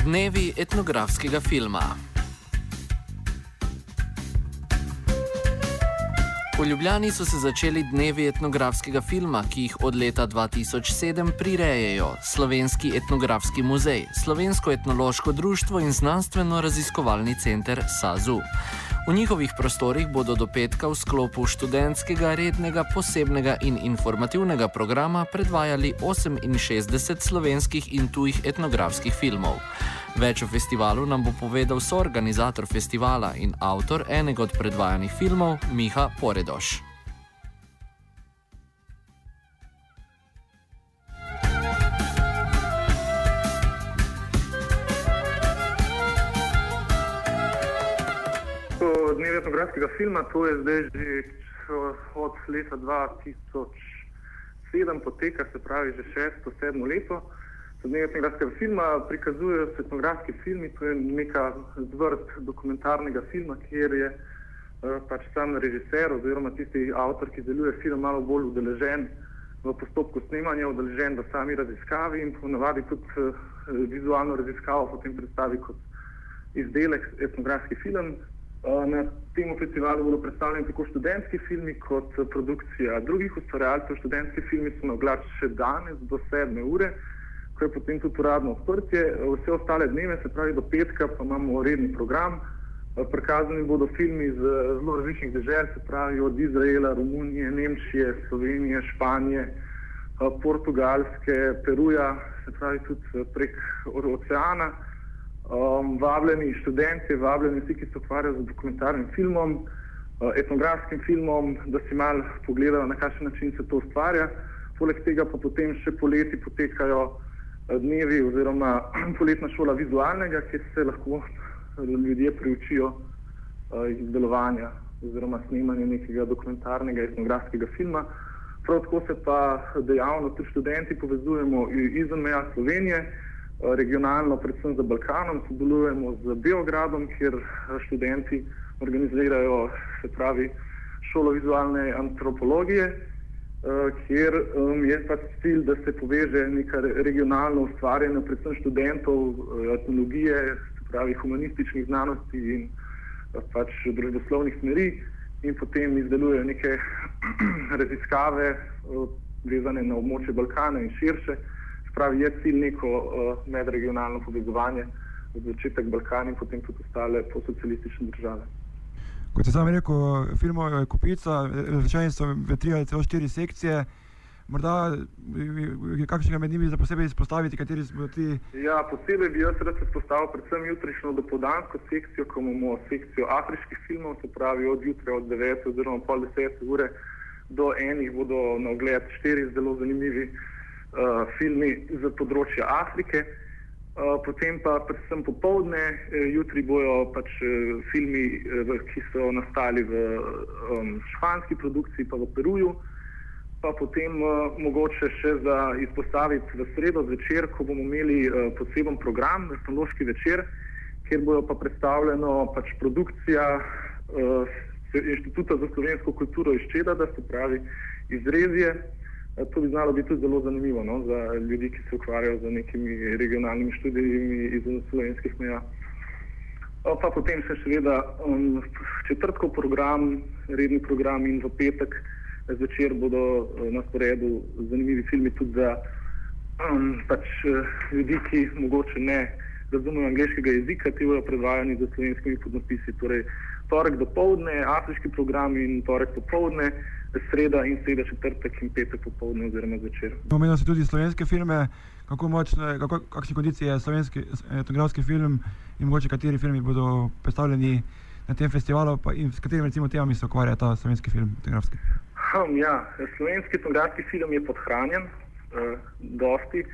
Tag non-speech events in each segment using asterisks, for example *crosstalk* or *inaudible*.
Dnevi etnografskega filma. V Ljubljani so se začeli dnevi etnografskega filma, ki jih od leta 2007 prirejajo Slovenski etnografski muzej, Slovensko etnološko društvo in znanstveno-raziskovalni center SAZU. V njihovih prostorih bodo do petka v sklopu študentskega rednega posebnega in informativnega programa predvajali 68 slovenskih in tujih etnografskih filmov. Več o festivalu nam bo povedal soorganizator festivala in avtor enega od predvajanih filmov, Miha Poredoš. dnevi etnografskega filma, to je zdaj že od leta 2007 poteka, se pravi že šesto, sedmo leto. Dnevi etnografskega filma prikazujejo se etnografski filmi, to je neka zvrt dokumentarnega filma, kjer je uh, pač sam režiser oziroma tisti avtor, ki deluje film, malo bolj udeležen v postopku snemanja, udeležen v sami raziskavi in ponavadi tudi uh, vizualno raziskavo potem predstavi kot izdelek etnografski film, Na tem festivalu bodo predstavljeni tako študentski filmi, kot produkcija drugih ustvarjalcev. Študentski filmi so na glas še danes do 7. ure, ko je potem tudi uradno odprtje. Vse ostale dneve, se pravi do petka, pa imamo redni program. Prikazani bodo filmi iz zelo različnih držav, se pravi od Izraela, Romunije, Nemčije, Slovenije, Španije, Portugalske, Peruja, se pravi tudi prek oceana um, vabljeni študenti, vabljeni vsi, ki se ukvarjajo z dokumentarnim filmom, uh, etnografskim filmom, da si malo pogledajo, na kakšen način se to ustvarja. Poleg tega pa potem še poleti potekajo dnevi oziroma *clears throat* poletna šola vizualnega, kjer se lahko uh, ljudje priučijo uh, izdelovanja oziroma snemanja nekega dokumentarnega etnografskega filma. Prav tako se pa dejavno tudi študenti povezujemo izven meja Slovenije regionalno, predvsem za Balkanom, sodelujemo z Beogradom, kjer študenti organizirajo, se pravi, šolo vizualne antropologije, kjer je pač cilj, da se poveže neka regionalno ustvarjanje, predvsem študentov etnologije, se pravi, humanističnih znanosti in pač družboslovnih smeri in potem izdelujejo neke *clears throat* raziskave vezane na območje Balkana in širše. Spravi, je cilj neko medregionalno povezovanje, začetek Balkan in potem tudi ostale posocialistične države. Kot sem rekel, filmov je kupica, rečeni so v tri ali celo štiri sekcije. Morda kakšnega med njimi za posebej izpostaviti, kateri smo ti? Ja, posebej bi jaz rad izpostavil predvsem jutrišnjo dopoldansko sekcijo, ko imamo sekcijo afriških filmov, se pravi od jutra od 9 oziroma pol 10 ure do enih bodo na ogled štiri zelo zanimivi uh, filmi za področje Afrike. Uh, potem pa predvsem popovdne, eh, jutri bojo pač eh, filmi, eh, ki so nastali v španski produkciji, pa v Peruju. Pa potem uh, mogoče še za izpostaviti v sredo zvečer, ko bomo imeli uh, poseben program, etnološki večer, kjer bojo pa predstavljeno pač produkcija uh, Inštituta za slovensko kulturo iz Čeda, da se pravi izrezje. Eh, to bi znalo biti tudi zelo zanimivo no, za ljudi, ki se ukvarjajo z nekimi regionalnimi študijami izven slovenskih meja. Eh, pa potem še seveda um, četrtkov program, redni program in v petek zvečer bodo uh, na sporedu zanimivi filmi tudi za um, pač, uh, ljudi, ki mogoče ne razumejo angliškega jezika, ti bodo predvajani za slovenskimi podnapisi. Torej, torek do povdne, afriški program in torek popovdne sreda in sreda četrtek in petek popoldne oziroma zvečer. Omenil si tudi slovenske filme, kako močne, kako, kakšne kondicije je slovenski etnografski film in mogoče kateri filmi bodo predstavljeni na tem festivalu in s katerimi recimo temami se ukvarja ta slovenski film etnografski. Um, ja, slovenski etnografski film je podhranjen, uh, dosti,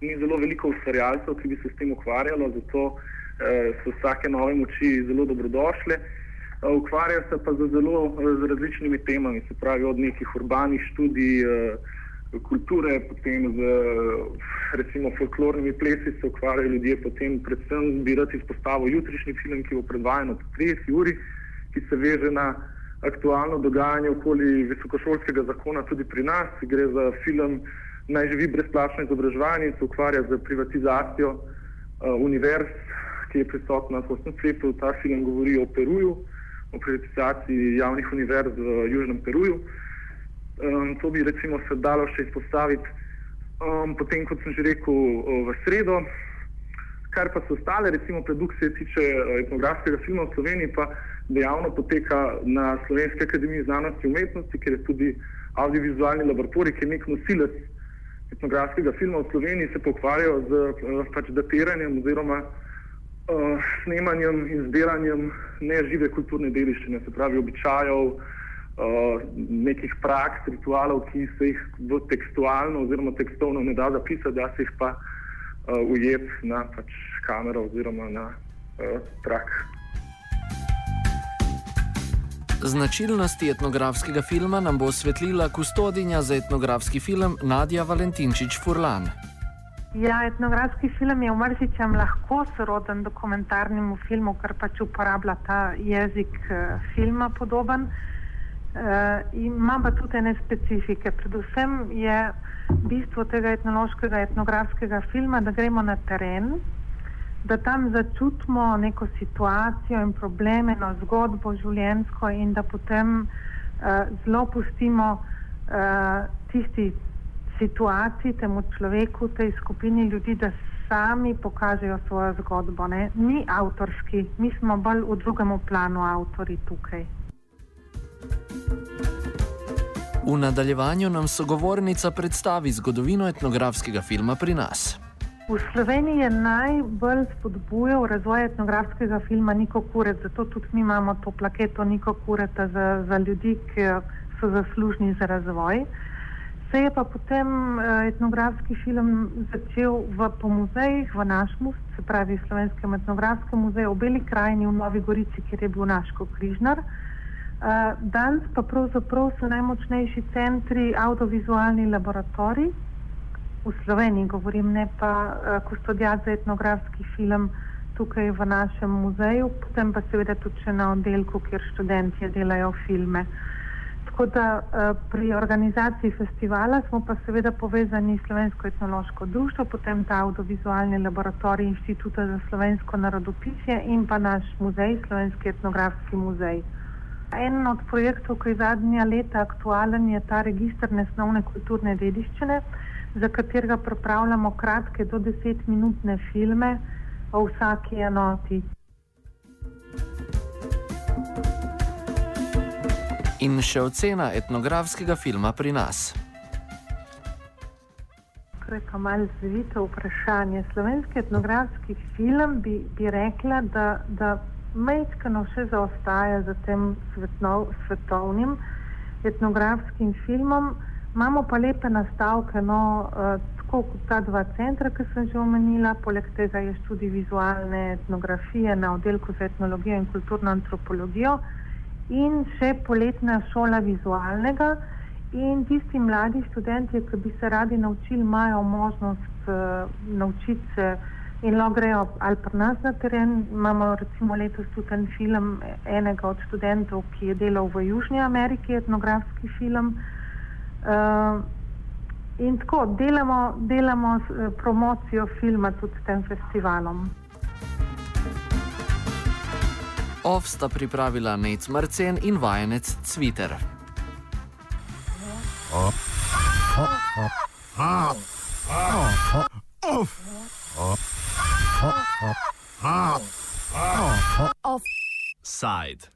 ni zelo veliko ustvarjalcev, ki bi se s tem ukvarjalo, zato uh, so vsake nove moči zelo dobrodošle. Uh, Ukvarja se pa z zelo z različnimi temami, se pravi od nekih urbanih študij, kulture, potem z recimo folklornimi plesi se ukvarjajo ljudje, potem predvsem bi rad izpostavil jutrišnji film, ki bo predvajan ob 30 uri, ki se veže na aktualno dogajanje okoli visokošolskega zakona tudi pri nas. Gre za film Naj živi brezplačno izobraževanje se ukvarja z privatizacijo uh, univerz, ki je prisotna v vsem svetu. Ta film govori o Peruju, o privatizaciji javnih univerz v Južnem Peruju. Um, to bi recimo se dalo še izpostaviti um, potem, kot sem že rekel, v sredo. Kar pa so ostale, recimo produkcije tiče uh, etnografskega filma v Sloveniji, pa dejavno poteka na Slovenski akademiji znanosti in umetnosti, ker je tudi audiovizualni laboratorij, ki je nek nosilec etnografskega filma v Sloveniji, se pokvarjajo z uh, pač datiranjem oziroma uh, snemanjem in zbiranjem nežive kulturne dediščine, se pravi običajev, uh, nekih praks, ritualov, ki se jih v tekstualno oziroma tekstovno ne da zapisati, da se jih pa uh, ujeti na pač kamero oziroma na uh, trak. Značilnosti etnografskega filma nam bo osvetlila kustodinja za etnografski film Nadja Valentinčič Furlan. Ja, etnografski film je v marsičem lahko soroden dokumentarnemu filmu, ker pač uporablja ta jezik uh, filma podoben. Uh, ima pa tudi ene specifike. Predvsem je bistvo tega etnološkega, etnografskega filma, da gremo na teren, da tam začutimo neko situacijo in probleme, eno zgodbo življenjsko in da potem uh, zelo pustimo uh, tisti situaciji, temu človeku, tej skupini ljudi, da sami pokažejo svojo zgodbo. Ne? Ni avtorski, mi smo bolj v drugem planu avtori tukaj. V nadaljevanju nam sogovornica predstavi zgodovino etnografskega filma pri nas. V Sloveniji je najbolj spodbujal razvoj etnografskega filma Niko Kuret, zato tudi mi imamo to plaketo Niko Kureta za, za ljudi, ki so zaslužni za razvoj. Se je pa potem uh, etnografski film začel v, po muzejih, v našem, se pravi Slovenskem etnografskem muzeju, v Beli krajini, v Novi Gorici, kjer je bil naš križnar. Uh, danes pa pravzaprav so najmočnejši centri audiovizualni laboratoriji v Sloveniji, govorim ne pa uh, kustodijat za etnografski film tukaj v našem muzeju, potem pa seveda tudi še na oddelku, kjer študenti delajo filme. Tako da uh, pri organizaciji festivala smo pa seveda povezani s Slovensko etnološko društvo, potem ta audiovizualni laboratorij Inštituta za slovensko narodopisje in pa naš muzej, Slovenski etnografski muzej. En od projektov, ki je zadnja leta aktualen, je ta registr nesnovne kulturne dediščine za katerega pripravljamo kratke do desetminutne filme o vsaki enoti. In še ocena etnografskega filma pri nas. To je pa malce zvito vprašanje. Slovenski etnografski film bi, bi rekla, da, da majčkano še zaostaja za tem svetnov, svetovnim etnografskim filmom. Imamo pa lepe nastavke, no, uh, tako kot ta dva centra, ki sem že omenila, poleg tega je študij vizualne etnografije na oddelku za etnologijo in kulturno antropologijo in še poletna šola vizualnega. In tisti mladi študenti, ki bi se radi naučili, imajo možnost uh, naučiti se in lahko grejo ali pri nas na teren. Imamo recimo letos tudi en film enega od študentov, ki je delal v Južni Ameriki, etnografski film. Uh, in tako delamo, delamo uh, promocijo filma tudi s tem festivalom. Ov sta pripravila Nec Marcen in vajenec Cviter. Offside.